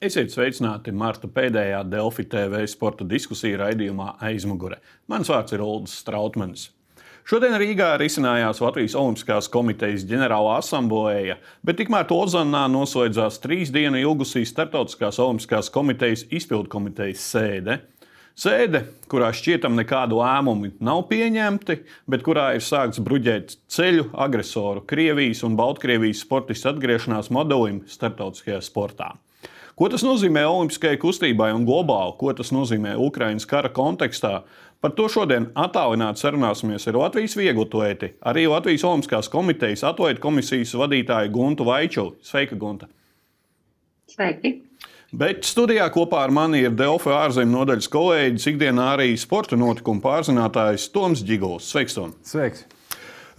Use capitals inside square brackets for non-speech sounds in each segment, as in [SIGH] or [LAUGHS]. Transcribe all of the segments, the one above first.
Esiet sveicināti Marta pēdējā Delfi TV sporta diskusiju raidījumā aizmugure. Mans vārds ir Ulrichs Strautmanis. Šodien Rīgā risinājās Latvijas Olimpiskās komitejas ģenerāla asambleja, bet tikmēr Ozanā noslēdzās trīs dienu ilgusī Startautiskās Olimpiskās komitejas izpildu komitejas sēde. Sēde, kurā šķietam nekādu lēmumu nav pieņemti, bet kurā ir sākts bruģēt ceļu agresoru Krievijas un Baltkrievijas sportistu atgriešanās modelim starptautiskajā sportā. Ko tas nozīmē Olimpiskajai kustībai un globāli, ko tas nozīmē Ukraiņas kara kontekstā? Par to šodien attālināti sarunāsimies ar Latvijas vieglatlēti, arī Latvijas Olimpiskās komitejas atlētu komisijas vadītāju Guntu Vaičuli. Sveika, Gunta! Sveiki! Bet studijā kopā ar mani ir Delfa ārzemju nodaļas kolēģis, ikdienā arī sporta notikumu pārzinātājs Toms Gigols. Sveiks, Tom! Sveiks!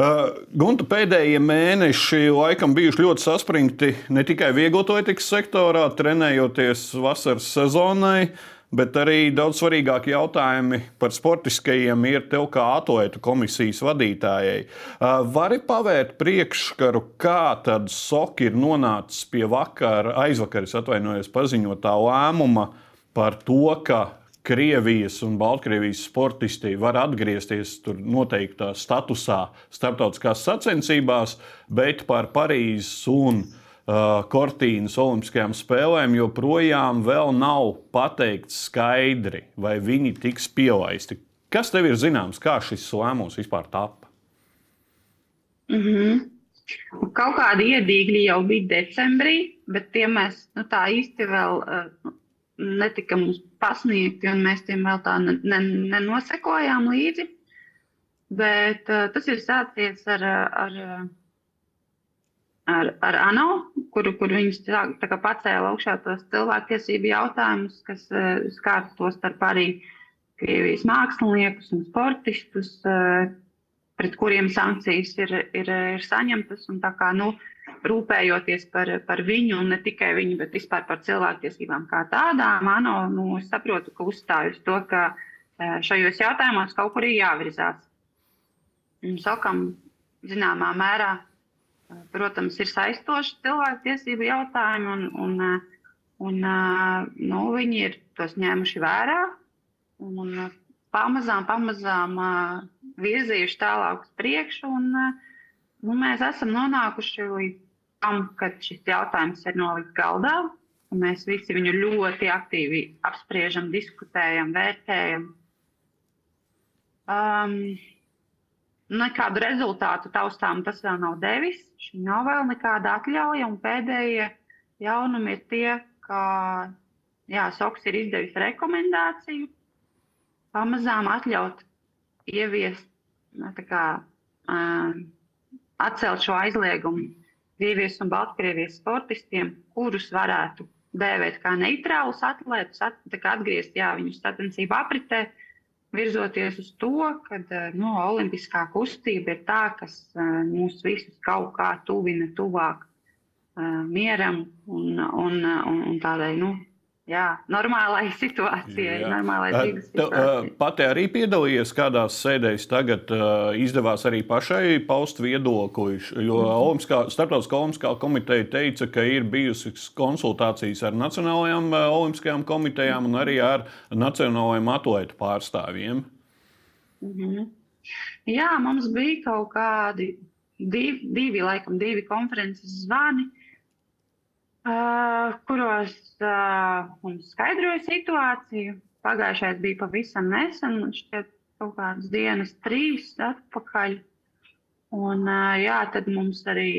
Gunta pēdējie mēneši laikam bijuši ļoti saspringti ne tikai vieglotlētikas sektorā, trenējoties vasaras sezonai, bet arī daudz svarīgāki jautājumi par sportiskajiem ir tev kā atlētu komisijas vadītājai. Vari pavērt priekšskaru, kā tad SOK ir nonācis pie vakar, aizvakaras atvainojos paziņotā lēmuma par to, ka Krievijas un Baltkrievijas sportisti var atgriezties tur noteiktā statusā starptautiskās sacensībās, bet par Parīzes un uh, Kortīnas Olimpiskajām spēlēm joprojām nav pateikts skaidri, vai viņi tiks pielaisti. Kas tev ir zināms, kā šis lēmums vispār tapa? Mm -hmm. Kaut kādi iedīgļi jau bija decembrī, bet tie mēs nu, tā īsti vēl uh, netika mums pasniegti, un mēs tiem vēl tā nenosekojām līdzi. Bet uh, tas ir sācies ar, ar, ar, ar ANO, kur, kur viņš pacēla augšā tos cilvēktiesību jautājumus, kas uh, skār to starp arī Krievijas māksliniekus un sportistus, uh, pret kuriem sankcijas ir, ir, ir saņemtas. Un tā kā, nu, uh, rūpējoties par, par viņu, un ne tikai viņu, bet vispār par cilvēktiesībām kā tādām, ANO, nu, es saprotu, ka uzstāj uz to, ka e, šajos jautājumos kaut kur ir jāvirzās. Un sakam, zināmā mērā, e, protams, ir saistoši cilvēktiesību jautājumi, un, un, e, un nu, viņi ir tos ņēmuši vērā. Un, pamazām, pamazām virzījuši tālāk uz priekšu. Un, nu, mēs esam nonākuši līdz tam, kad šis jautājums ir nolikts galdā. Mēs visi viņu ļoti aktīvi apspriežam, diskutējam, vērtējam. Um, nekādu rezultātu taustām tas vēl nav devis. Šī nav vēl nekāda atļauja. Pēdējie jaunumi ir tie, ka jā, SOKS ir izdevis rekomendāciju pamazām atļaut ieviest, kā, um, atcelt šo aizliegumu Krievijas un Baltkrievijas sportistiem, kurus varētu dēvēt kā neitrālus atlētus, at, atgriezt jā, viņu sacensību apritē, virzoties uz to, ka eh, no, nu, olimpiskā kustība ir tā, kas uh, mūs visus kaut kā tuvina tuvāk uh, mieram un, un, un, un tādai nu, jā, normālai [LAUGHS] situācijai, jā. normālai dzīves situācijai. Pati arī piedalījies kādās sēdēs, tagad uh, izdevās arī pašai paust viedokli, jo -hmm. Olimpiskā, Startautiskā Olimpiskā komiteja teica, ka ir bijusi konsultācijas ar Nacionālajām Olimpiskajām komitejām un arī ar Nacionālajiem atlētu pārstāvjiem. -hmm. Jā, mums bija kaut kādi divi, divi laikam, divi konferences zvani. Uh, kuros uh, mums skaidroja situāciju. Pagājušais bija pavisam nesen, šķiet, kaut kādas dienas, trīs atpakaļ. Un, uh, jā, tad mums arī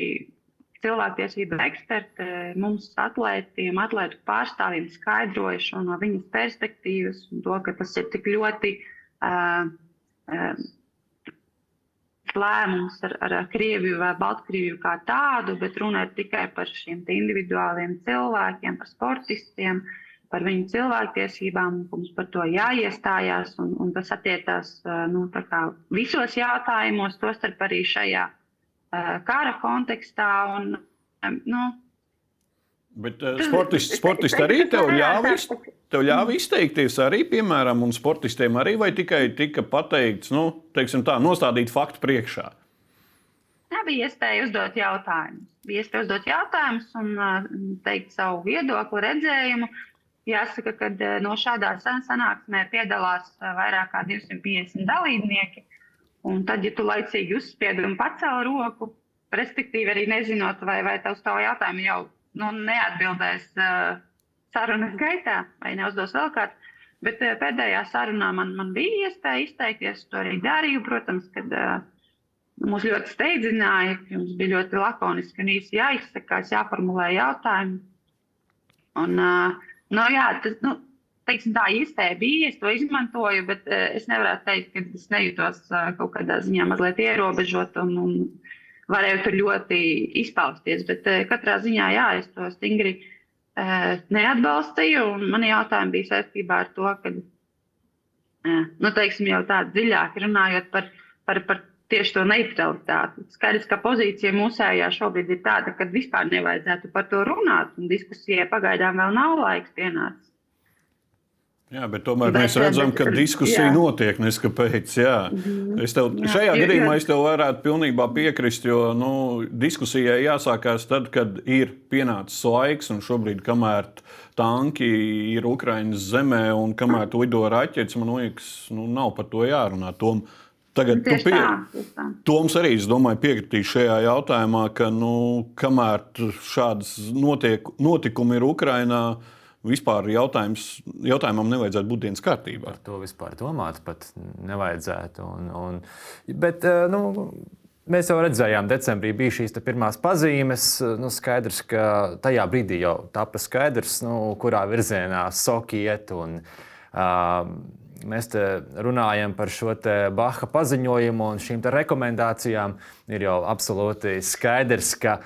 cilvēktiesība eksperti, mums atlētiem, atlētu pārstāvjiem skaidroja šo no viņas perspektīvas un to, ka tas ir tik ļoti uh, uh, lēmums ar, ar Krieviju vai Baltkrieviju kā tādu, bet runa ir tikai par šiem individuāliem cilvēkiem, par sportistiem, par viņu cilvēktiesībām. Mums par to jāiestājās, un, un tas attiecās nu, visos jautājumos, tostarp arī šajā kara kontekstā. Un, nu, Bet uh, sportisti, [LAUGHS] sportisti arī tev ļāva, [LAUGHS] tev ļāva izteikties, arī, piemēram, un sportistiem arī, vai tikai tika pateikts, nu, teiksim tā, nostādīt faktu priekšā? Jā, bija iespēja uzdot jautājumus. Bija iespēja uzdot jautājumus un teikt savu viedokli, redzējumu. Jāsaka, ka no šādā sanāksmē piedalās vairāk kā 250 dalībnieki. Un tad, ja tu laicīgi uzspiedi un pacēli roku, respektīvi arī nezinot, vai, vai tavs tavu jautājumu jau nu, neatbildēs uh, sarunas gaitā, vai neuzdos vēl kāds. Bet uh, pēdējā sarunā man, man bija iespēja izteikties, to arī darīju, protams, kad uh, mūs ļoti steidzināja, mums bija ļoti lakoniski un īsi jāizsakās, jāformulē jautājumi. Un, uh, nu, jā, tas, nu, teiksim, tā iespēja bija, es to izmantoju, bet es nevaru teikt, ka es nejūtos kaut kādā ziņā mazliet ierobežot un, un varēju tur ļoti izpausties. Bet uh, katrā ziņā, jā, es to stingri uh, neatbalstīju. Man jautājumi bija saistībā ar to, ka, uh, nu, teiksim, jau tā dziļāk runājot par, par, par tieši to neutralitāti. Skaidrs, ka pozīcija mūsējā šobrīd ir tāda, ka vispār nevajadzētu par to runāt, un diskusijai pagaidām vēl nav laiks pienācis. Jā, bet tomēr bet, mēs redzam, ka diskusija jā. notiek. Neskapēc, jā. Mhm. Es tev, jā, šajā jā, gadījumā jā. varētu pilnībā piekrist, jo nu, diskusijai jāsākās tad, kad ir pienācis laiks, un šobrīd, kamēr tanki ir Ukraiņas zemē un kamēr to lido raķetes, man liekas, nu, nav par to jārunā. Tom, Tagad tu pie... tā, Toms arī, es domāju, piekritīs šajā jautājumā, ka nu, kamēr šādas notiek, notikumi ir Ukrainā, uh, vispār jautājumam nevajadzētu būt dienas kārtībā. Par to vispār domāt pat nevajadzētu. Un, un, bet, eh, nu, Mēs jau redzējām, decembrī bija šīs pirmās pazīmes. Nu, skaidrs, ka tajā brīdī jau tāpa skaidrs, nu, kurā virzienā soki iet. Un, uh, mēs runājam par šo Baha paziņojumu un šīm rekomendācijām. Ir jau absolūti skaidrs, ka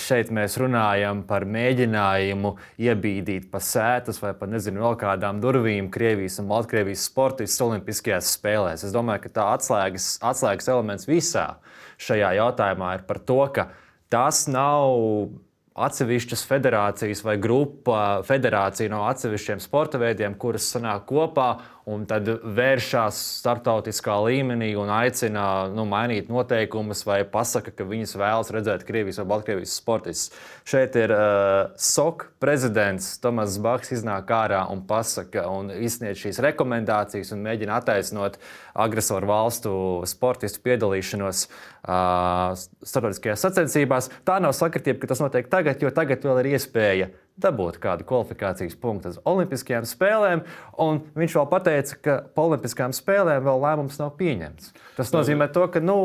šeit mēs runājam par mēģinājumu iebīdīt pa sētas vai pa nezinu vēl kādām durvīm Krievijas un Baltkrievijas sportistus Olimpiskajās spēlēs. Es domāju, ka tā atslēgas, atslēgas elements visā šajā jautājumā ir par to, ka tas nav atsevišķas federācijas vai grupa federācija no atsevišķiem sporta veidiem, kuras sanāk kopā un tad vēršas starptautiskā līmenī un aicina nu, mainīt noteikumus vai pasaka, ka viņas vēlas redzēt Krievijas vai Baltkrievijas sportistus. Šeit ir uh, SOK prezidents Tomas Baks iznāk ārā un pasaka un izsniedz šīs rekomendācijas un mēģina attaisnot agresoru valstu sportistu piedalīšanos uh, starptautiskajās sacensībās. Tā nav sakritība, ka tas notiek tagad, jo tagad vēl ir iespēja dabūt kādu kvalifikācijas punktu uz Olimpiskajām spēlēm. Viņš vēl pateica, ka par Olimpiskajām spēlēm vēl lēmums nav pieņemts. Tas nozīmē, to, ka nu,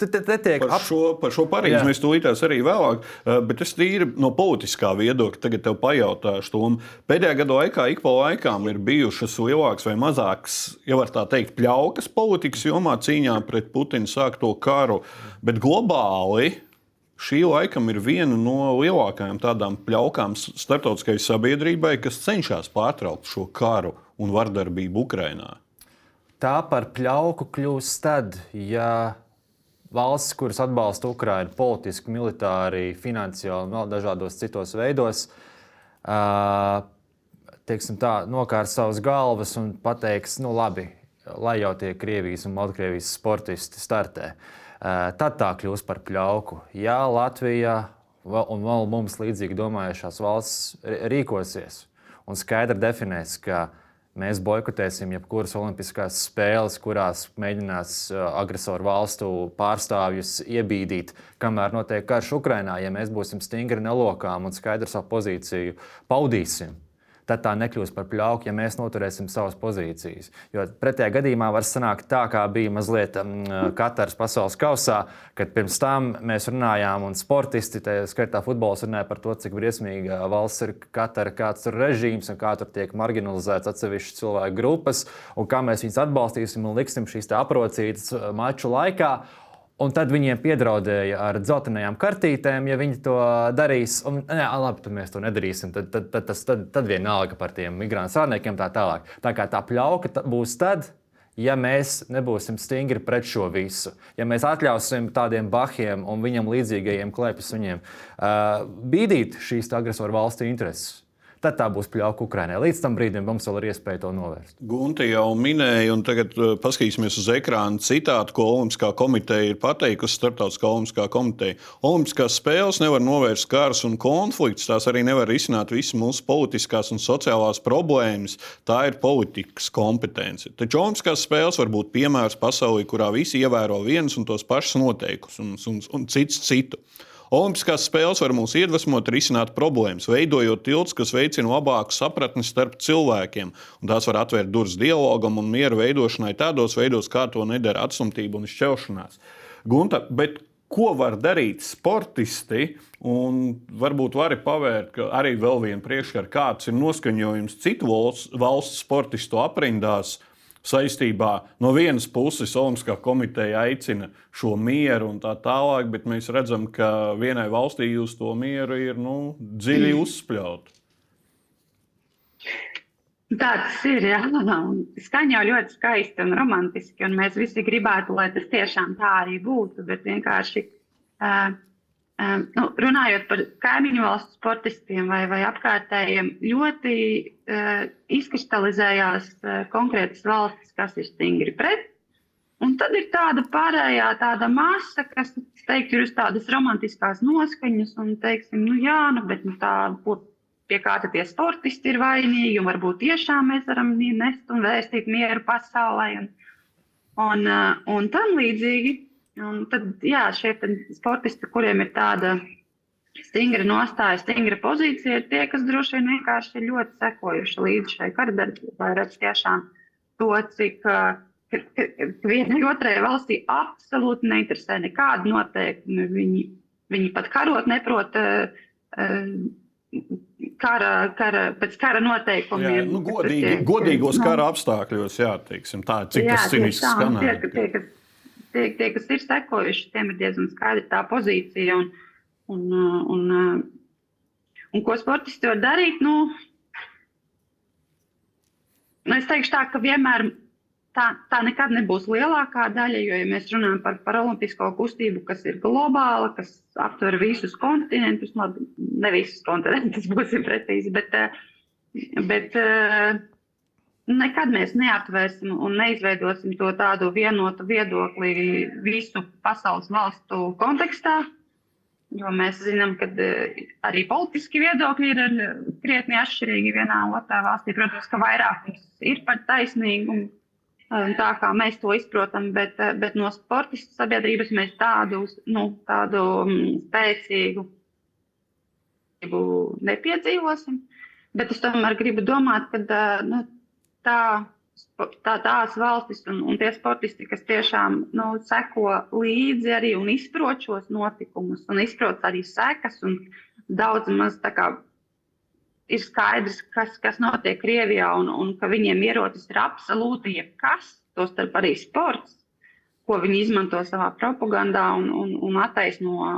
netiek par šo, par šo Parīzi mēs tūlītās arī vēlāk, eh, bet es tīri no politiskā viedokļa tagad tev pajautāšu. Tom. Pēdējā gada laikā ik pa laikām ir bijušas lielākas vai mazākas, ja var tā teikt, pļaukas politikas jomā cīņā pret Putina sākto karu, bet globāli Šī laikam ir viena no lielākajām tādām pļaukām starptautiskajai sabiedrībai, kas cenšas pārtraukt šo karu un vardarbību Ukrajinā. Tā par pļauku kļūst tad, ja valsts, kuras atbalsta Ukraiņu politiski, militāri, finansiāli un vēl dažādos citos veidos, tā, nokārt savas galvas un pateiks, nu labi, lai jau tie Krievijas un Baltkrievijas sportisti startē. Uh, tad tā kļūs par pļauku. Ja Latvija un vēl mums līdzīgi domājušās valsts rīkosies un skaidri definēs, ka mēs boikotēsim jebkuras olimpiskās spēles, kurās mēģinās agresoru valstu pārstāvjus iebīdīt, kamēr notiek karš Ukrajinā. Ja mēs būsim stingri nelokām un skaidru savu pozīciju paudīsim, tad tā nekļūs par pļauku, ja mēs noturēsim savas pozīcijas. Jo pretējā gadījumā var sanākt tā, kā bija mazliet um, Kataras pasaules kausā, kad pirms tam mēs runājām, un sportisti, tā skaitā futbols, runāja par to, cik briesmīga valsts ir Katara, kāds ir režīms un kā tur tiek marginalizēts atsevišķas cilvēku grupas, un kā mēs viņus atbalstīsim un liksim šīs aprocītas uh, maču laikā. Un tad viņiem piedraudēja ar dzeltenajām kartītēm, ja viņi to darīs. Un, nē, labi, tad mēs to nedarīsim. Tad, tad, tad, tad, tad, tad vienalga par tiem migrantu strādniekiem tā tālāk. Tā kā tā pļauka būs tad, ja mēs nebūsim stingri pret šo visu. Ja mēs atļausim tādiem bahiem un viņam līdzīgajiem klēpjas viņiem uh, bīdīt šīs agresoru valstu intereses. Tad tā būs pļauka Ukraiņai. Līdz tam brīdim mums vēl ir iespēja to novērst. Gunte jau minēja, un tagad uh, paskatīsimies uz ekrāna citātu, ko Olimpiskā komiteja ir pateikusi. Startautiskā Olimpiskā komiteja. Olimpiskās spēles nevar novērst karus un konfliktus, tās arī nevar risināt visas mūsu politiskās un sociālās problēmas. Tā ir politikas kompetence. Taču Olimpiskās spēles var būt piemērs pasaulē, kurā visi ievēro vienus un tos pašus noteikumus un, un, un cits citu. Olimpiskās spēles var mūs iedvesmot, risināt problēmas, veidojot tiltus, kas veicina labāku sapratni starp cilvēkiem. Un tās var atvērt durvis dialogam un miera veidošanai tādos veidos, kā to nedara atstumtība un šķelšanās. Gunta, bet ko var darīt sportisti? Un varbūt vari pavērt arī vēl vienu priekšskaru, kāds ir noskaņojums citu valsts, valsts sportistu aprindās saistībā no vienas puses Olimpiskā komiteja aicina šo mieru un tā tālāk, bet mēs redzam, ka vienai valstī uz to mieru ir nu, dziļi mm. uzspļauta. Tā tas ir. Jā. Skaņa jau ļoti skaisti un romantiski, un mēs visi gribētu, lai tas tiešām tā arī būtu. Bet vienkārši uh, Um, nu, runājot par kaimiņu valstu sportistiem vai, vai apkārtējiem, ļoti uh, izkristalizējās uh, konkrētas valstis, kas ir stingri pret. Un tad ir tāda pārējā tāda masa, kas teiktu, ir uz tādas romantiskās noskaņas, un teiksim, nu jā, nu, bet nu, tā, pie kā tie sportisti ir vainīgi, un varbūt tiešām mēs varam nest un vēstīt mieru pasaulē. Un, un, uh, un tam līdzīgi Un tad, jā, šie sportisti, kuriem ir tāda stingra nostāja, stingra pozīcija, ir tie, kas droši vien vienkārši ir ļoti sekojuši līdz šai kardarbībai, redz tiešām to, cik ka vienai otrai valstī absolūti neinteresē nekāda noteikuma. Viņi, viņi pat karot neprot. Uh, Kara, kara, pēc kara noteikumiem. Jā, nu, godīgi, tiek, godīgos kara nu, apstākļos, jā, teiksim, tā, cik jā, tas cīniski skanēja. Tie, tie, kas tie, tie, kas ir sekojuši, tiem ir diezgan skaidra tā pozīcija. Un, un, un, un ko sportisti var darīt? Nu, nu, es teikšu tā, ka vienmēr tā, tā nekad nebūs lielākā daļa, jo, ja mēs runājam par, par olimpisko kustību, kas ir globāla, kas aptver visus kontinentus, labi, ne visus kontinentus, [LAUGHS] būsim precīzi, bet, bet Nekad mēs neaptvērsim un neizveidosim to tādu vienotu viedokli visu pasaules valstu kontekstā, jo mēs zinām, ka eh, arī politiski viedokļi ir krietni atšķirīgi vienā un otrā valstī. Protams, ka vairākums ir par taisnīgumu, tā kā mēs to izprotam, bet, eh, bet no sportistu sabiedrības mēs tādu, nu, tādu mm, spēcīgu nepiedzīvosim. Bet es tomēr gribu domāt, ka eh, nu, tā, tā, tās valstis un, un tie sportisti, kas tiešām nu, seko līdzi arī un izprot šos notikumus, un izprot arī sekas, daudz maz ir skaidrs, kas, kas notiek Krievijā, un, un ka viņiem ierocis ir absolūti jebkas, tostarp arī sports, ko viņi izmanto savā propagandā un, un, un attaisno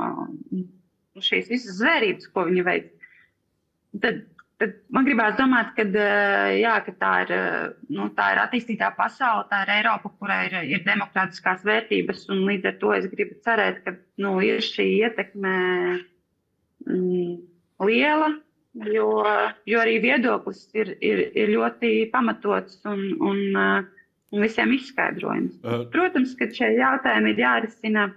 šīs visas zvērības, ko viņi veic. Tad Tad man gribās domāt, ka, eh, jā, ka tā, ir, eh, nu, tā ir attīstītā pasaule, tā ir Eiropa, kurai ir, ir demokrātiskās vērtības. Līdz ar to es gribu cerēt, ka nu, ir šī ietekme mm, liela, jo, jo arī viedoklis ir, ir, ir ļoti pamatots un, un, eh, un visiem izskaidrojams. Protams, ka šie jautājumi ir jārisina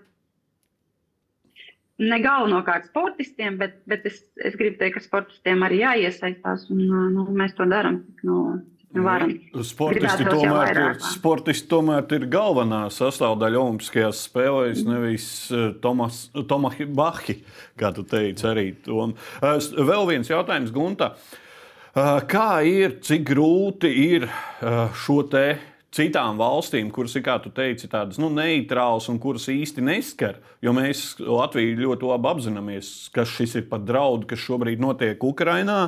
ne galvenokārt sportistiem, bet, bet es, es gribu teikt, ka sportistiem arī jāiesaistās, un nu, mēs to darām. Nu, Varam. Sportisti tomēr, ir, sportisti tomēr ir galvenā sastāvdaļa Olimpiskajās spēlēs, nevis Tomas, Bahi, kā tu teici. Arī. Un, vēl viens jautājums, Gunta. Kā ir, cik grūti ir šo te citām valstīm, kuras ir, kā tu teici, tādas nu, neitrālas un kuras īsti neskar. Jo mēs Latviju ļoti labi apzināmies, kas šis ir par draudu, kas šobrīd notiek Ukrajinā.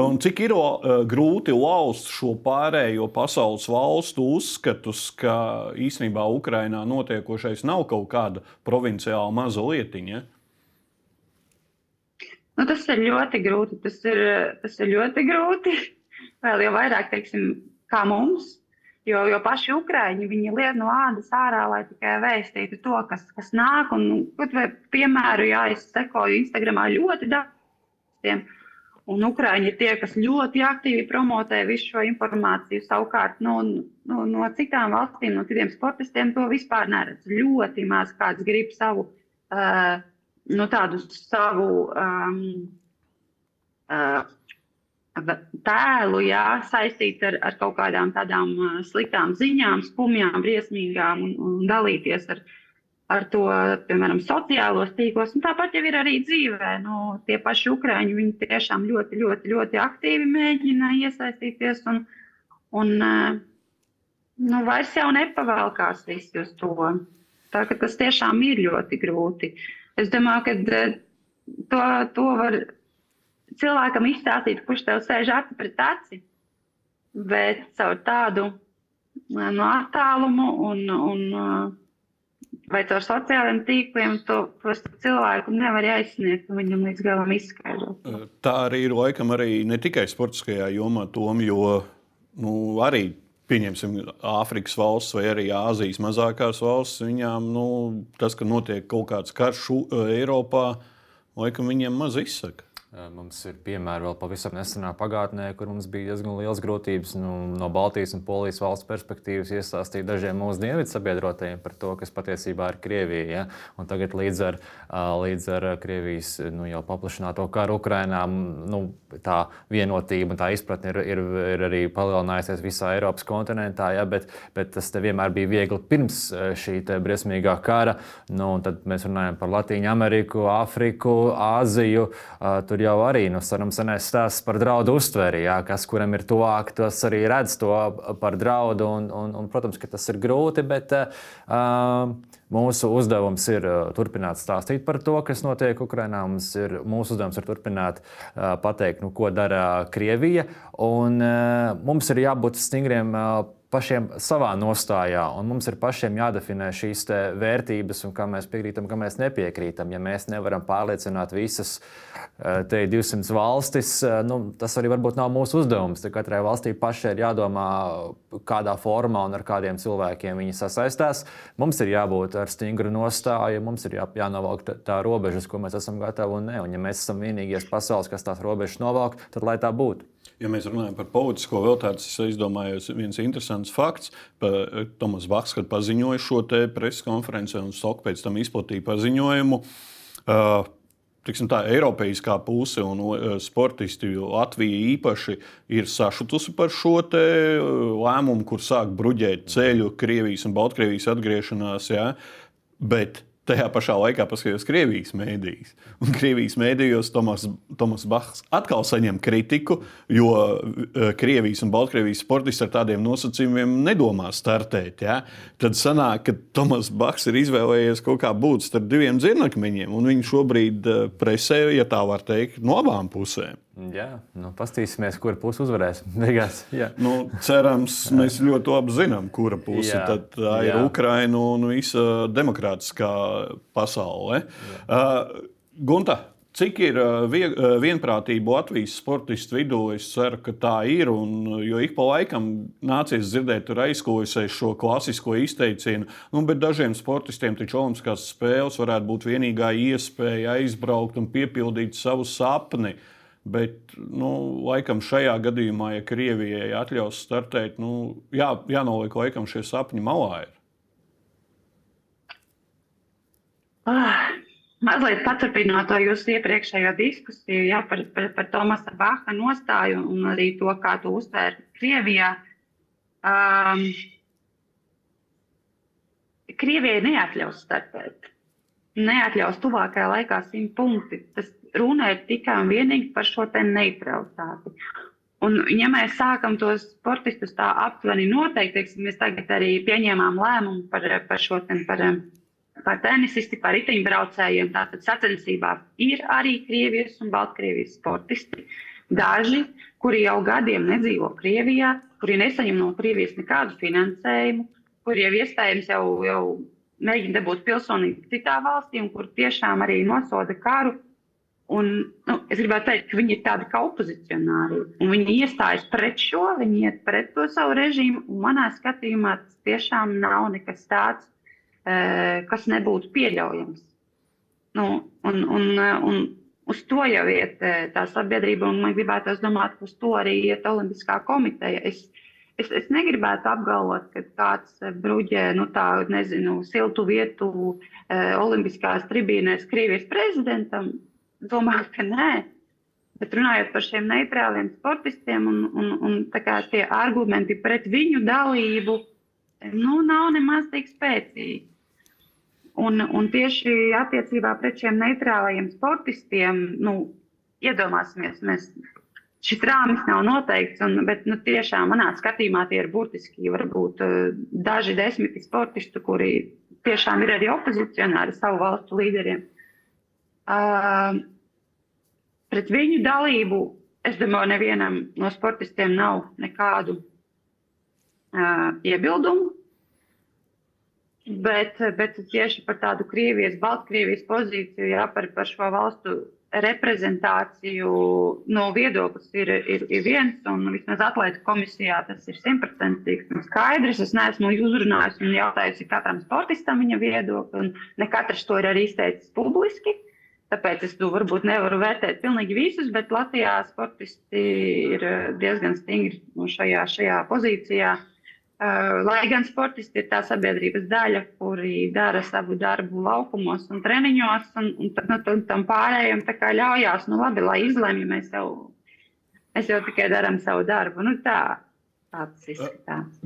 Un cik ir uh, grūti lauzt šo pārējo pasaules valstu uzskatus, ka īstenībā Ukrajinā notiekošais nav kaut kāda provinciāla maza lietiņa? Nu, tas ir ļoti grūti. Tas ir, tas ir ļoti grūti. Vēl jau vairāk, teiksim, kā mums, Jo, jo paši ukrāņi viņi liek no ādas ārā, lai tikai vēstītu to, kas, kas nāk. Un, vai, piemēru, jā, es sekoju Instagramā ļoti daudziem. Un Ukrāņi ir tie, kas ļoti aktīvi promotē visu šo informāciju. Savukārt no, no, no citām valstīm, no citiem sportistiem to vispār neredz. Ļoti maz kāds grib savu, uh, nu, tādu savu um, uh, tēlu jā, saistīt ar, ar kaut kādām tādām sliktām ziņām, skumjām, briesmīgām un, un dalīties ar ar to, piemēram, sociālos tīklos. Tāpat jau ir arī dzīvē. Nu, tie paši ukrāņi, viņi tiešām ļoti, ļoti, ļoti aktīvi mēģina iesaistīties un, un nu, vairs jau nepavēlkās visi uz to. Tā, tas tiešām ir ļoti grūti. Es domāju, ka to, to var cilvēkam izstāstīt, kurš tev sēž aci pret aci, bet caur tādu no attālumu un, un vai caur sociālajiem tīkliem, to, cilvēku nevar aizsniegt un viņam līdz galam izskaidrot. Tā arī ir laikam arī ne tikai sportiskajā jomā, tom, jo nu, arī. Pieņemsim, Āfrikas valsts vai arī Āzijas mazākās valsts. Viņām nu, tas, ka notiek kaut kāds karš Eiropā, laikam viņiem maz izsaka. Mums ir piemēri vēl pavisam nesenā pagātnē, kur mums bija diezgan liels grūtības nu, no Baltijas un Polijas valsts perspektīvas iestāstīt dažiem mūsu dienvidu sabiedrotajiem par to, kas patiesībā ir Krievija. Ja? Un tagad līdz ar, līdz ar Krievijas nu, jau paplašināto karu Ukrainā nu, tā vienotība un tā izpratne ir, ir, ir arī palielinājusies visā Eiropas kontinentā. Ja? Bet, bet tas vienmēr bija viegli pirms šī briesmīgā kara. Nu, tad mēs runājam par Latviju, Ameriku, Āfriku, Āziju. Tur jau arī nu, senais stāsts par draudu uztveri. Jā, kas kuram ir tuvāk, tas arī redz to par draudu. Un, un, un, protams, ka tas ir grūti, bet uh, mūsu uzdevums ir turpināt stāstīt par to, kas notiek Ukrajinā. Ir, mūsu uzdevums ir turpināt uh, pateikt, nu, ko dara Krievija. Un, uh, mums ir jābūt stingriem. Uh, pašiem savā nostājā, un mums ir pašiem jādefinē šīs vērtības, un kā mēs piekrītam, kā mēs nepiekrītam. Ja mēs nevaram pārliecināt visas eh, te 200 valstis, eh, nu, tas arī varbūt nav mūsu uzdevums. Te katrai valstī pašai ir jādomā, kādā formā un ar kādiem cilvēkiem viņi sasaistās. Mums ir jābūt ar stingru nostāju, mums ir jā, jānovelk tā robežas, ko mēs esam gatavi un ne. Un ja mēs esam vienīgie pasaules, kas tās robežas novelk, tad lai tā būtu. Ja mēs runājam par politisko veltību, es izdomājos viens interesants fakts. Eh, Tomas Baks, kad paziņoja šo preses konferenci un Soka pēc tam izplatīja paziņojumu. Uh, tiksim, tā Eiropeiskā puse un uh, sportisti, Latvija īpaši ir sašutusi par šo lēmumu, kur sāk bruģēt ceļu Krievijas un Baltkrievijas atgriešanās. Ja? Bet Tajā pašā laikā paskatījos Krievijas mēdījos. Un Krievijas mēdījos Tomas, Tomas Bachs atkal saņem kritiku, jo uh, Krievijas un Baltkrievijas sportisti ar tādiem nosacījumiem nedomā startēt. Ja? Tad sanāk, ka Tomas Bachs ir izvēlējies kaut kā būt starp diviem dzirnakmeņiem, un viņš šobrīd uh, presē, ja tā var teikt, no abām pusēm. Jā, nu, paskatīsimies, kura puse uzvarēs. [LAUGHS] Beigās, nu, cerams, mēs ļoti labi zinām, kura puse jā, tā ir jā. Ukraina un visa demokrātiskā pasaule. Uh, Gunta, Cik ir vieg, vienprātība Latvijas sportistu vidū? Es ceru, ka tā ir. Un, jo ik pa laikam nācies dzirdēt, tur aizklausēs šo klasisko izteicienu, nu, bet dažiem sportistiem taču Olimpiskās spēles varētu būt vienīgā iespēja aizbraukt un piepildīt savu sapni. Uh, Bet, nu, laikam, šajā gadījumā, ja Krievijai atļaus startēt, nu, jā, jānoliek, laikam, šie sapņi malā. Ir. Ah, mazliet paturpinot to jūsu iepriekšējo diskusiju jā, par, par, par Tomasa Baha nostāju un arī to, kā to uztvēra Krievijā. Um, Krievijai neatļaus startēt. Neatļaus tuvākajā laikā simt punkti. Tas runa ir tikai un vienīgi par šo neutralitāti. Un, ja mēs sākam tos sportistus tā aptuveni noteikt, teiksim, mēs tagad arī pieņēmām lēmumu par, par šo ten, par, par tenisisti, par riteņbraucējiem. Tātad sacensībā ir arī Krievijas un Baltkrievijas sportisti. Daži, kuri jau gadiem nedzīvo Krievijā, kuri nesaņem no Krievijas nekādu finansējumu, kuri jau iespējams jau, jau mēģina dabūt pilsonību citā valstī un kur tiešām arī nosoda karu Un, nu, es gribētu teikt, ka viņi ir tādi kā opozicionāri. Viņi iestājas pret šo, viņi iet pret to savu režīmu. Manā skatījumā tas tiešām nav nekas tāds, uh, kas nebūtu pieļaujams. Nu, un, un, un uz to jau iet tā sabiedrība, un man gribētu domāt, ka uz to arī iet Olimpiskā komiteja. Es, es, es negribētu apgalvot, ka kāds bruģē nu, tādu, nezinu, siltu vietu Olimpiskās tribīnēs Krievijas prezidentam. Domāju, ka nē. Bet runājot par šiem neitrāliem sportistiem, un, un, un tie argumenti pret viņu dalību nu, nav nemaz tik spēcīgi. Un, un tieši attiecībā pret šiem neitrālajiem sportistiem, nu, iedomāsimies, mēs, šis rāmis nav noteikts, un, bet nu, tiešām manā skatījumā tie ir burtiski varbūt daži desmiti sportisti, kuri tiešām ir arī opozicionāri savu valstu līderiem. Uh, pret viņu dalību, es domāju, nevienam no sportistiem nav nekādu uh, iebildumu. Bet, bet tieši par tādu Krievijas, Baltkrievijas pozīciju, jā, par, par šo valstu reprezentāciju no viedoklis ir, ir, ir viens, un vismaz atlētu komisijā tas ir simtprocentīgi skaidrs. Es neesmu uzrunājis un jautājis katram sportistam viņa viedokli, un ne katrs to ir arī izteicis publiski. Tāpēc es to varbūt nevaru vērtēt pilnīgi visus, bet Latvijā sportisti ir diezgan stingri šajā, šajā pozīcijā. Uh, lai gan sportisti ir tā sabiedrības daļa, kuri dara savu darbu laukumos un treniņos, un, un, un, un tam pārējiem ļaujās, nu labi, lai izlemj, mēs jau, mēs jau tikai darām savu darbu. Nu, tā,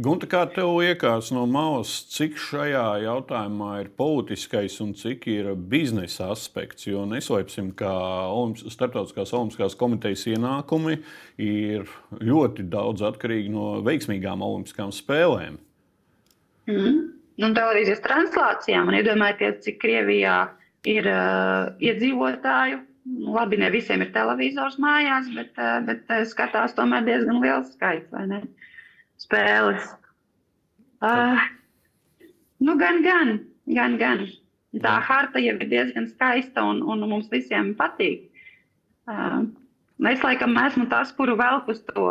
Gunta, kā tev liekas no malas, cik šajā jautājumā ir politiskais un cik ir biznesa aspekts? Jo neslēpsim, ka Startautiskās Olimpiskās komitejas ienākumi ir ļoti daudz atkarīgi no veiksmīgām Olimpiskām spēlēm. Mm. Un televīzijas translācijām, un iedomājieties, cik Krievijā ir uh, iedzīvotāju. Nu, labi, ne visiem ir televizors mājās, bet, uh, bet uh, skatās tomēr diezgan liels skaits, spēles. Uh, nu, gan, gan, gan, gan. Tā harta jau ir diezgan skaista un, un mums visiem patīk. Uh, Es laikam esmu tas, kuru velku uz to,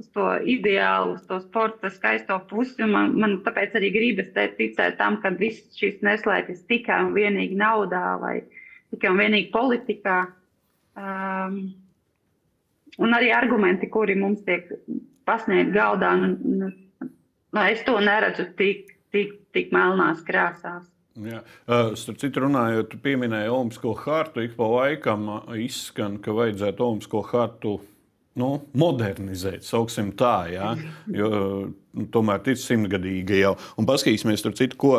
uz to ideālu, uz to sporta skaisto pusi. Man, man tāpēc arī gribas ticēt tam, ka viss šis neslēpjas tikai un vienīgi naudā vai tikai un vienīgi politikā. Um, un arī argumenti, kuri mums tiek pasniegt galdā. Nu, nu, es to neredzu tik, tik, tik melnās krāsās. Jā. Starp citu, runājot, tu pieminēji Olimpisko hartu. Ik pa laikam izskan, ka vajadzētu Olimpisko hartu nu, modernizēt, sauksim tā, jā, jo nu, tomēr ir simtgadīga jau. Un paskatīsimies, citu, ko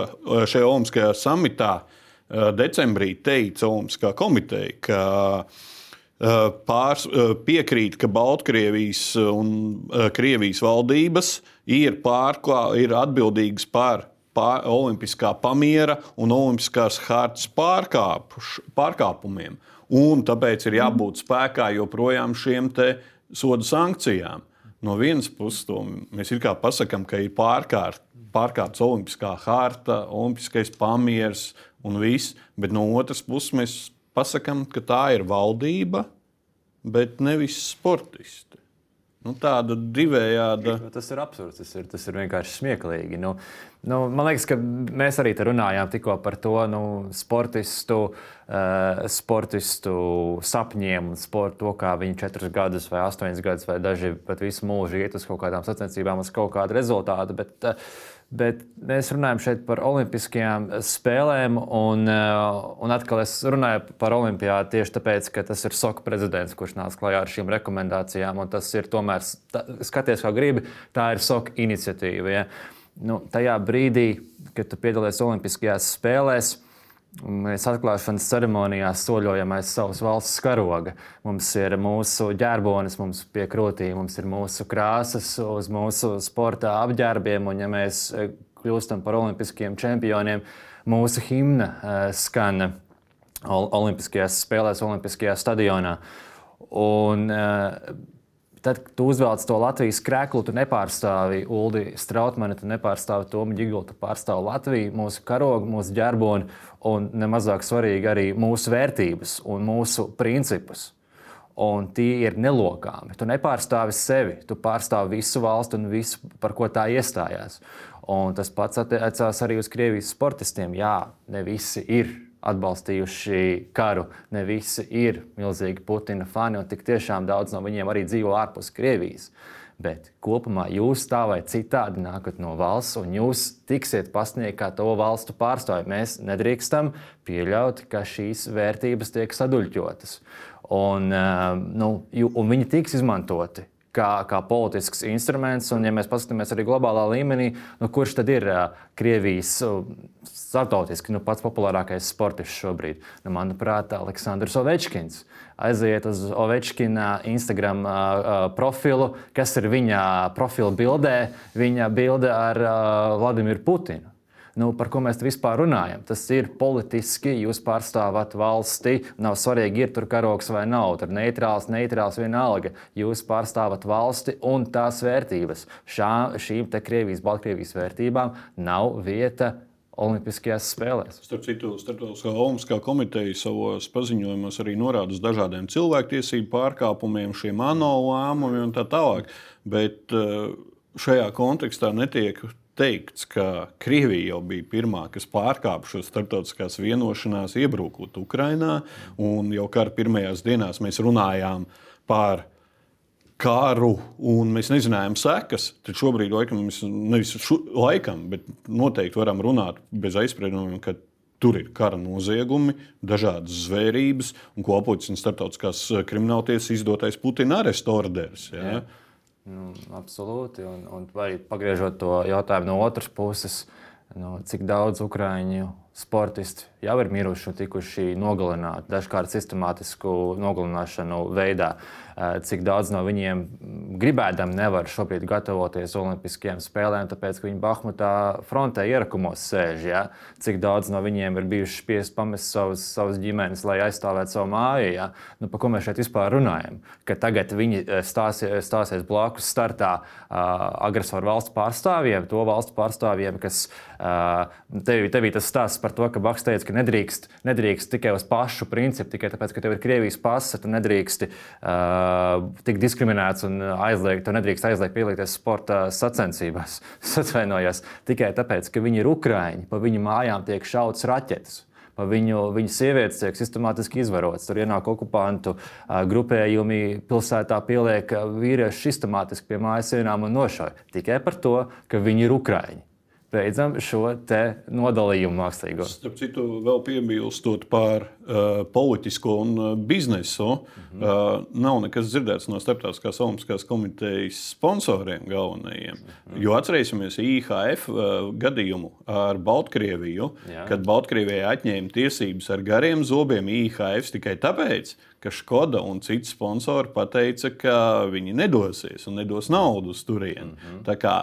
šajā Olimpiskajā samitā decembrī teica Olimpiskā komiteja. Eh, pārs, eh, piekrīt, ka Baltkrievijas un eh, Krievijas valdības ir, pārklā, ir atbildīgas par pār, olimpiskā pamiera un olimpiskās hartas pārkāpumiem. Un tāpēc ir jābūt spēkā joprojām šiem sodu sankcijām. No vienas puses, mēs pasakām, ka ir pārkārt, pārkāpts olimpiskā harta, olimpiskais pamieris un viss, bet no otras puses mēs pasakām, ka tā ir valdība, bet nevis sportisti. Nu, tāda divējāda. Nu, tas ir absurds, tas ir, tas ir vienkārši smieklīgi. Nu, nu, man liekas, ka mēs arī runājām tikko par to nu, sportistu, uh, sportistu sapņiem un sportu, to, kā viņi četrus gadus vai astoņus gadus vai daži pat visu mūžu iet uz kaut kādām sacensībām, uz kaut kādu rezultātu. Bet, uh, Bet mēs runājam šeit par olimpiskajām spēlēm, un, eh, un atkal es runāju par olimpiādu tieši tāpēc, ka tas ir SOK prezidents, kurš nāca klajā ar šīm rekomendācijām. Tas ir tomēr, tā, skaties, kā gribi, tā ir SOK iniciatīva. Ja? Nu, tajā brīdī, kad tu piedalies Olimpiskajās spēlēs, Mēs atklāšanas ceremonijā soļojam aiz savas valsts karoga. Mums ir mūsu ģērbonis, mums pie krūtīm, mums ir mūsu krāsas uz mūsu sporta apģērbiem. Un, ja mēs e, kļūstam par olimpiskiem čempioniem, mūsu himna uh, skan Olimpiskajās spēlēs, Olimpiskajā stadionā. Un, uh, Tad, kad tu uzvelc to Latvijas krēslu, tu nepārstāvi Ulu Strautmanu, tu nepārstāvi Tomu Gigu, tu pārstāvi Latviju, mūsu karogu, mūsu ģerboni un nemazāk svarīgi arī mūsu vērtības un mūsu principus. Un tie ir nelokāmi. Tu nepārstāvi sevi, tu pārstāvi visu valstu un visu, par ko tā iestājās. Un tas pats attiecās arī uz Krievijas sportistiem. Jā, ne visi ir atbalstījuši karu. Ne visi ir milzīgi Putina fani, un tik tiešām daudz no viņiem arī dzīvo ārpus Krievijas. Bet kopumā jūs tā vai citādi nākat no valsts, un jūs tiksiet pasniegt kā to valstu pārstāvji. Mēs nedrīkstam pieļaut, ka šīs vērtības tiek saduļķotas. Un, nu, un viņi tiks izmantoti kā, kā politisks instruments. Un, ja mēs paskatāmies arī globālā līmenī, nu, kurš tad ir uh, Krievijas uh, starptautiski nu, pats populārākais sportists šobrīd? Nu, manuprāt, Aleksandrs Ovečkins. Aiziet uz Ovečkina Instagram uh, profilu, kas ir viņa profila bildē, viņa bilde ar uh, Vladimiru Putinu nu, par ko mēs vispār runājam. Tas ir politiski, jūs pārstāvat valsti, nav svarīgi, ir tur karoks vai nav, tur neitrāls, neitrāls vienalga. Jūs pārstāvat valsti un tās vērtības. Šā, šīm te Krievijas, Baltkrievijas vērtībām nav vieta. Olimpiskajās spēlēs. Starp citu, Startautiskā Olimpiskā komiteja savos paziņojumos arī norāda uz dažādiem cilvēktiesību pārkāpumiem, šiem ANO lēmumiem un tā tālāk. Bet eh, šajā kontekstā netiek teikts, ka Krievija jau bija pirmā, kas pārkāpa šo starptautiskās vienošanās, iebrukot Ukrajinā. Jau kara pirmajās dienās mēs runājām par karu, un mēs nezinājām sekas. Tad šobrīd, laikam, mēs nevis šu, laikam, bet noteikti varam runāt bez aizspriedumiem, ka tur ir kara noziegumi, dažādas zvērības un kopots un starptautiskās krimināltiesas izdotais Putina arestu orders. Ja? Jā. Nu, absolūti. Un, un arī pagriežot to jautājumu no otras puses, nu, cik daudz ukrāņu sportisti jau ir miruši un tikuši nogalināti, dažkārt sistemātisku nogalināšanu veidā. Eh, cik daudz no viņiem gribēdam nevar šobrīd gatavoties Olimpiskajām spēlēm, tāpēc, ka viņi Bahmutā frontē ierakumos sēž. Ja? Cik daudz no viņiem ir bijuši spiest pamest savus, savus ģimenes, lai aizstāvētu savu māju. Ja? Nu, par ko mēs šeit vispār runājam? Ka tagad viņi eh, stāsies, stāsies blakus startā uh, agresoru valsts pārstāvjiem, to valstu pārstāvjiem, kas uh, tevī, tevī tas stāsts par to, ka Baks teica, ka nedrīkst, nedrīkst tikai uz pašu principu, tikai tāpēc, ka tev ir Krievijas pasa, tu nedrīkst. Uh, tik diskriminēts un aizliegt, to nedrīkst aizliegt pielīties sporta sacensībās. Es atvainojos tikai tāpēc, ka viņi ir ukrāņi, pa viņu mājām tiek šauts raķetes. Pa viņu, viņu sievietes tiek sistemātiski izvarotas. Tur ienāk okupantu grupējumi, pilsētā pieliek vīriešu sistemātiski pie mājas sienām un nošauj. Tikai par to, ka viņi ir ukrāņi beidzam šo nodalījumu mākslīgo. Starp citu, vēl piebilstot par uh, politisko un uh, biznesu, mm -hmm. uh, nav nekas dzirdēts no Starptautiskās Olimpiskās komitejas sponsoriem galvenajiem. Mm -hmm. Jo atcerēsimies IHF uh, gadījumu ar Baltkrieviju, Jā. kad Baltkrievijai atņēma tiesības ar gariem zobiem IHF tikai tāpēc, ka Škoda un citi sponsori pateica, ka viņi nedosies un nedos naudu uz turieni. Mm -hmm. Tā kā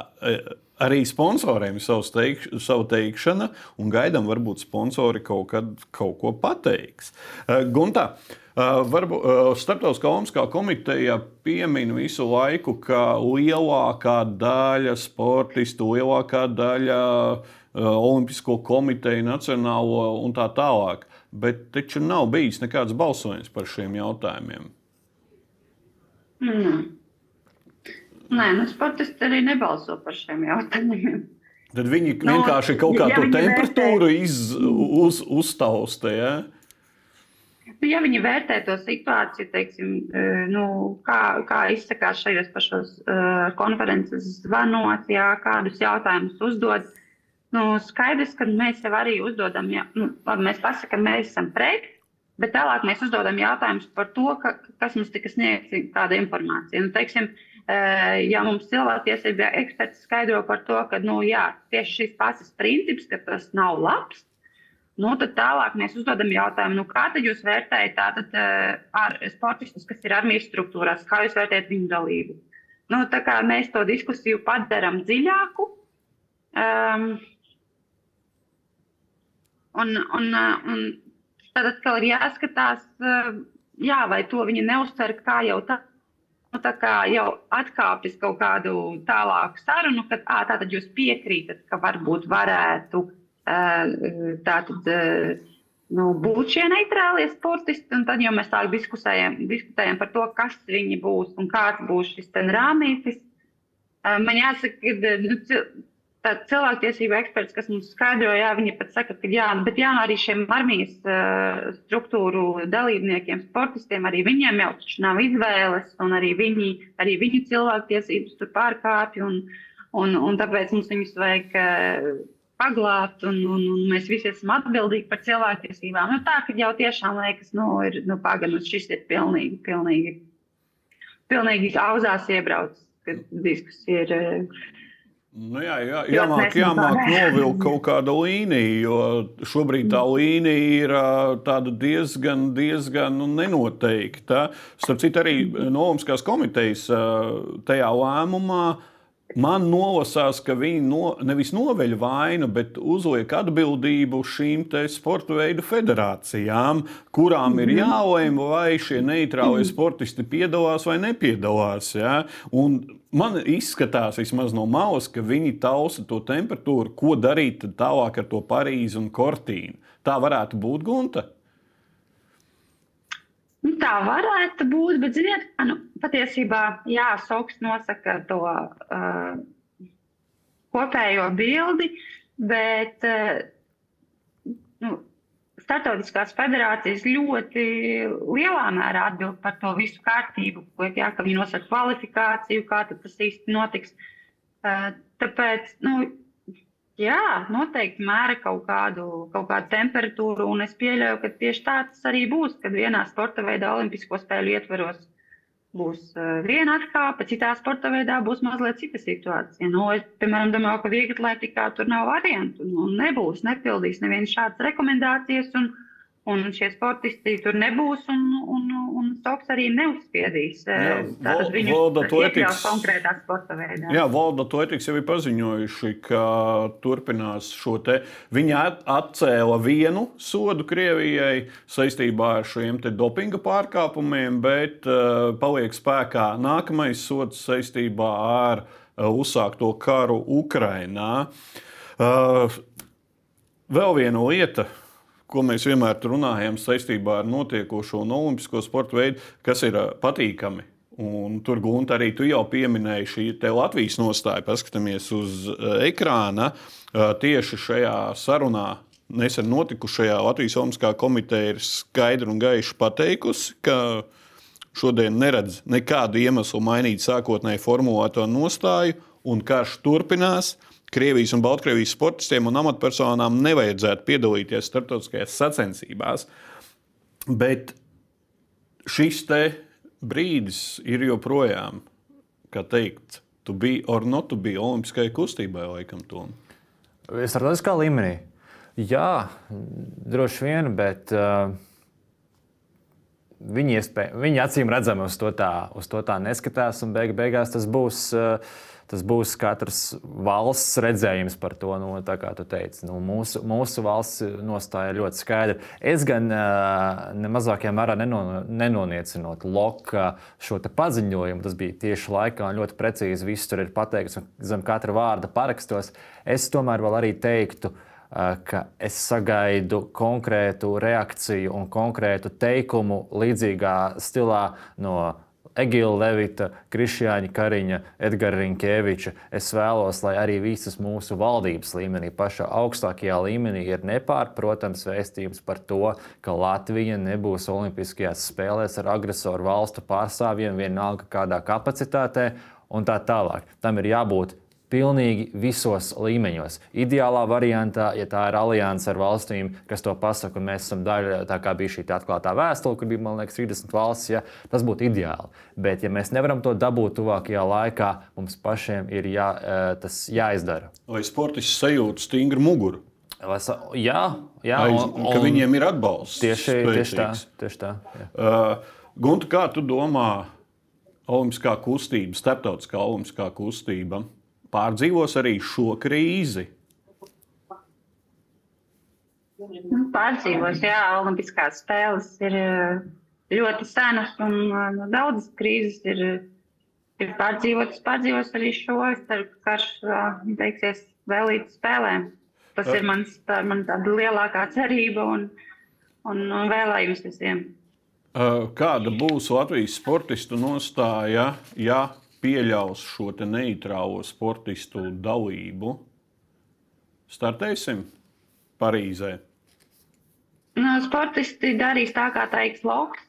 arī sponsoriem savs teik, savu teikšana, un gaidām, varbūt sponsori kaut kad kaut ko pateiks. Uh, Guntā, uh, varbūt uh, Startautiskā Olimpiskā komiteja piemin visu laiku, ka lielākā daļa sportistu, lielākā daļa Olimpisko komiteju, nacionālo un tā tālāk. Bet taču nav bijis nekāds balsojums par šiem jautājumiem. Mm. Nē, nu, sportisti arī nebalso par šiem jautājumiem. Tad viņi nu, vienkārši kaut kā ja to temperatūru vērtē... iz, uz, uztausta. Ja? Nu, ja viņi vērtē to situāciju, teiksim, eh, nu, kā, kā izsakās šajos pašos uh, konferences zvanos, jā, kādus jautājumus uzdod, nu, skaidrs, ka mēs jau arī uzdodam, ja, nu, labi, mēs pasakām, mēs esam pret, bet tālāk mēs uzdodam jautājumus par to, ka, kas mums tika sniegts, kāda informācija. Nu, teiksim, uh, ja mums cilvēktiesība eksperts skaidro par to, ka nu, jā, tieši šis pasas princips, ka tas nav labs, nu, tad tālāk mēs uzdodam jautājumu, nu, kā jūs vērtējat tātad, eh, ar sportistus, kas ir armijas struktūrās, kā jūs vērtējat viņu dalību. Nu, mēs to diskusiju padarām dziļāku. Um, un, un, un tad atkal ir jāskatās, jā, vai to viņi neuztver kā jau tādu nu, jau atkāpjas kaut kādu tālāku sarunu, kad à, tātad jūs piekrītat, ka varbūt varētu tātad, nu, būt šie neitrālie sportisti. Tad jau mēs tā diskutējam par to, kas viņi būs un kāds būs šis rāmītis. Man jāsaka, ka nu, cilvēktiesību eksperts, kas mums skaidroja, jā, viņi pat saka, ka jā, bet jā, arī šiem armijas uh, struktūru dalībniekiem, sportistiem, arī viņiem jau taču nav izvēles, un arī viņi, arī viņu cilvēktiesības tur pārkāpj, un, un, un tāpēc mums viņus vajag uh, paglābt, un, un, un mēs visi esam atbildīgi par cilvēktiesībām. Nu, tā, ka jau tiešām liekas, nu, ir, nu, pagaidām, šis ir pilnīgi, pilnīgi, pilnīgi auzās iebraucis, kad diskusija ir. Uh, Nu jā, jā, jāmāk, jāmāk novilkt kaut kāda līnija, jo šobrīd tā līnija ir diezgan, diezgan nu, nenoteikta. Starp citu, arī Nolamskās komitejas tajā lēmumā Man nolasās, ka viņi no, nevis noveļ vainu, bet uzliek atbildību šīm sporta veidu federācijām, kurām ir mhm. jālēm, vai šie neitrālie mhm. sportisti piedalās vai nepiedalās. Ja? Un man izskatās, vismaz no malas, ka viņi tausa to temperatūru, ko darīt tālāk ar to Parīzi un Kortīnu. Tā varētu būt Gunta. Nu, tā varētu būt, bet, ziniet, nu, patiesībā, jā, Soks nosaka to uh, kopējo bildi, bet uh, nu, Startautiskās federācijas ļoti lielā mērā atbild par to visu kārtību, ko jā, ka viņi nosaka kvalifikāciju, kā tas īsti notiks. Uh, tāpēc, nu, Jā, noteikti mēra kaut kādu, kaut kādu temperatūru, un es pieļauju, ka tieši tāds arī būs, kad vienā sporta veidā, Olimpisko spēļu ietvaros, būs uh, viena atkāpe, citā sporta veidā būs mazliet cita situācija. Nu, es, piemēram, domāju, ka viegli atletikā tur nav variantu, nu, nebūs, nepildīs nevienas šādas rekomendācijas. Un, Un šie sportisti tur nebūs, un, un, un Stoks arī neuzspiedīs. Jā, Tātad viņi iekļaus konkrētā sporta veidā. Jā, Valda Toetiks jau ir paziņojuši, ka turpinās šo te. Viņi atcēla vienu sodu Krievijai saistībā ar šiem dopinga pārkāpumiem, bet uh, paliek spēkā nākamais sods saistībā ar uh, uzsākto karu Ukrainā. Uh, vēl viena lieta ko mēs vienmēr runājam saistībā ar notiekošo un olimpisko sporta veidu, kas ir patīkami. Un tur, Gunte, arī tu jau pieminēji šī Latvijas nostāja. Paskatāmies uz ekrāna. Tieši šajā sarunā, nesen notikušajā Latvijas Olimpiskā komiteja ir skaidri un gaiši pateikusi, ka šodien neredz nekādu iemeslu mainīt sākotnēji formulēto nostāju, un karš turpinās. Krievijas un Baltkrievijas sportistiem un amatpersonām nevajadzētu piedalīties starptautiskajās sacensībās. Bet šis brīdis ir joprojām, kā teikt, tu biji or not to be olimpiskai kustībai, laikam, to. Startautiskā līmenī. Jā, droši vien, bet uh, viņi, iespēj, viņi acīm redzami uz to tā, uz to tā neskatās, un beig, beigās tas būs. Uh, tas būs katras valsts redzējums par to. Nu, tā kā tu teici, nu, mūsu, mūsu valsts nostāja ļoti skaidra. Es gan ne mazākajā mērā nenoniecinot Loka šo paziņojumu, tas bija tieši laikā un ļoti precīzi viss tur ir pateikts, un zem katra vārda parakstos. Es tomēr vēl arī teiktu, ka es sagaidu konkrētu reakciju un konkrētu teikumu līdzīgā stilā no Egila Levita, Krišjāņa Kariņa, Edgara Rinkēviča. Es vēlos, lai arī visas mūsu valdības līmenī, pašā augstākajā līmenī, ir nepārprotams vēstījums par to, ka Latvija nebūs Olimpiskajās spēlēs ar agresoru valstu pārstāvjiem, vienalga kādā kapacitātē un tā tālāk. Tam ir jābūt pilnīgi visos līmeņos. Ideālā variantā, ja tā ir alianse ar valstīm, kas to pasaka, un mēs esam daļa, tā kā bija šī atklātā vēstule, kur bija, man liekas, 30 valsts, ja, tas būtu ideāli. Bet, ja mēs nevaram to dabūt tuvākajā laikā, mums pašiem ir jā, tas jāizdara. Vai sportists sajūt stingru muguru? Jā, jā Aiz, un, ka viņiem ir atbalsts. Tieši, tieši tā. Tieši tā jā. uh, Gunte, kā tu domā, Olimpiskā kustība, starptautiskā olimpiskā kustība? Pārdzīvos arī šo krīzi? Nu, pārdzīvos, jā, Olimpiskās spēles ir eh, ļoti senas un uh, daudzas krīzes ir, ir pārdzīvotas. Pārdzīvos arī šo, es ceru, ka karš uh, beigsies vēl līdz spēlēm. Tas ir mans, tā, man tāda lielākā cerība un, un, un vēlējums visiem. Kāda būs Latvijas sportistu nostāja, ja pieļaus šo neitrālo sportistu dalību startēsim Parīzē? Nu, sportisti darīs tā, kā teiks Loks.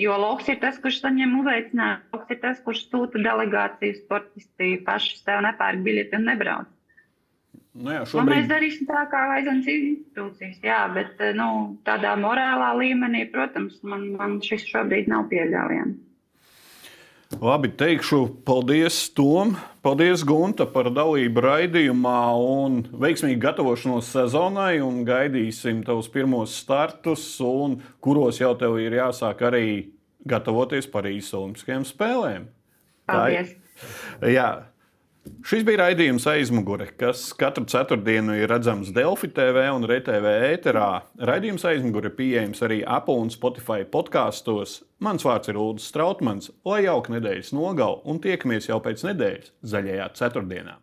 Jo Loks ir tas, kurš saņem uzaicinājumu. Loks ir tas, kurš sūta delegāciju. Sportisti paši sev nepērk biļeti un nebrauc. Nu jā, šobrīd... Un mēs darīsim tā, kā vajadzams institūcijas. Jā, bet nu, tādā morālā līmenī, protams, man, man šis šobrīd nav pieļaujams. Labi, teikšu paldies Tom, paldies Gunta par dalību raidījumā un veiksmīgu gatavošanos sezonai. Un gaidīsim tavus pirmos startus, un kuros jau tev ir jāsāk arī gatavoties Parīzes Olimpiskajām spēlēm. Paldies! Tā, jā. Šis bija raidījums aizmugure, kas katru ceturtdienu ir redzams Delfi TV un RTV ēterā. Raidījums aizmugure pieejams arī Apple un Spotify podkāstos. Mans vārds ir Ulrichs Strautmans, lai jauka nedēļas nogal un tiekamies jau pēc nedēļas zaļajā ceturtdienā.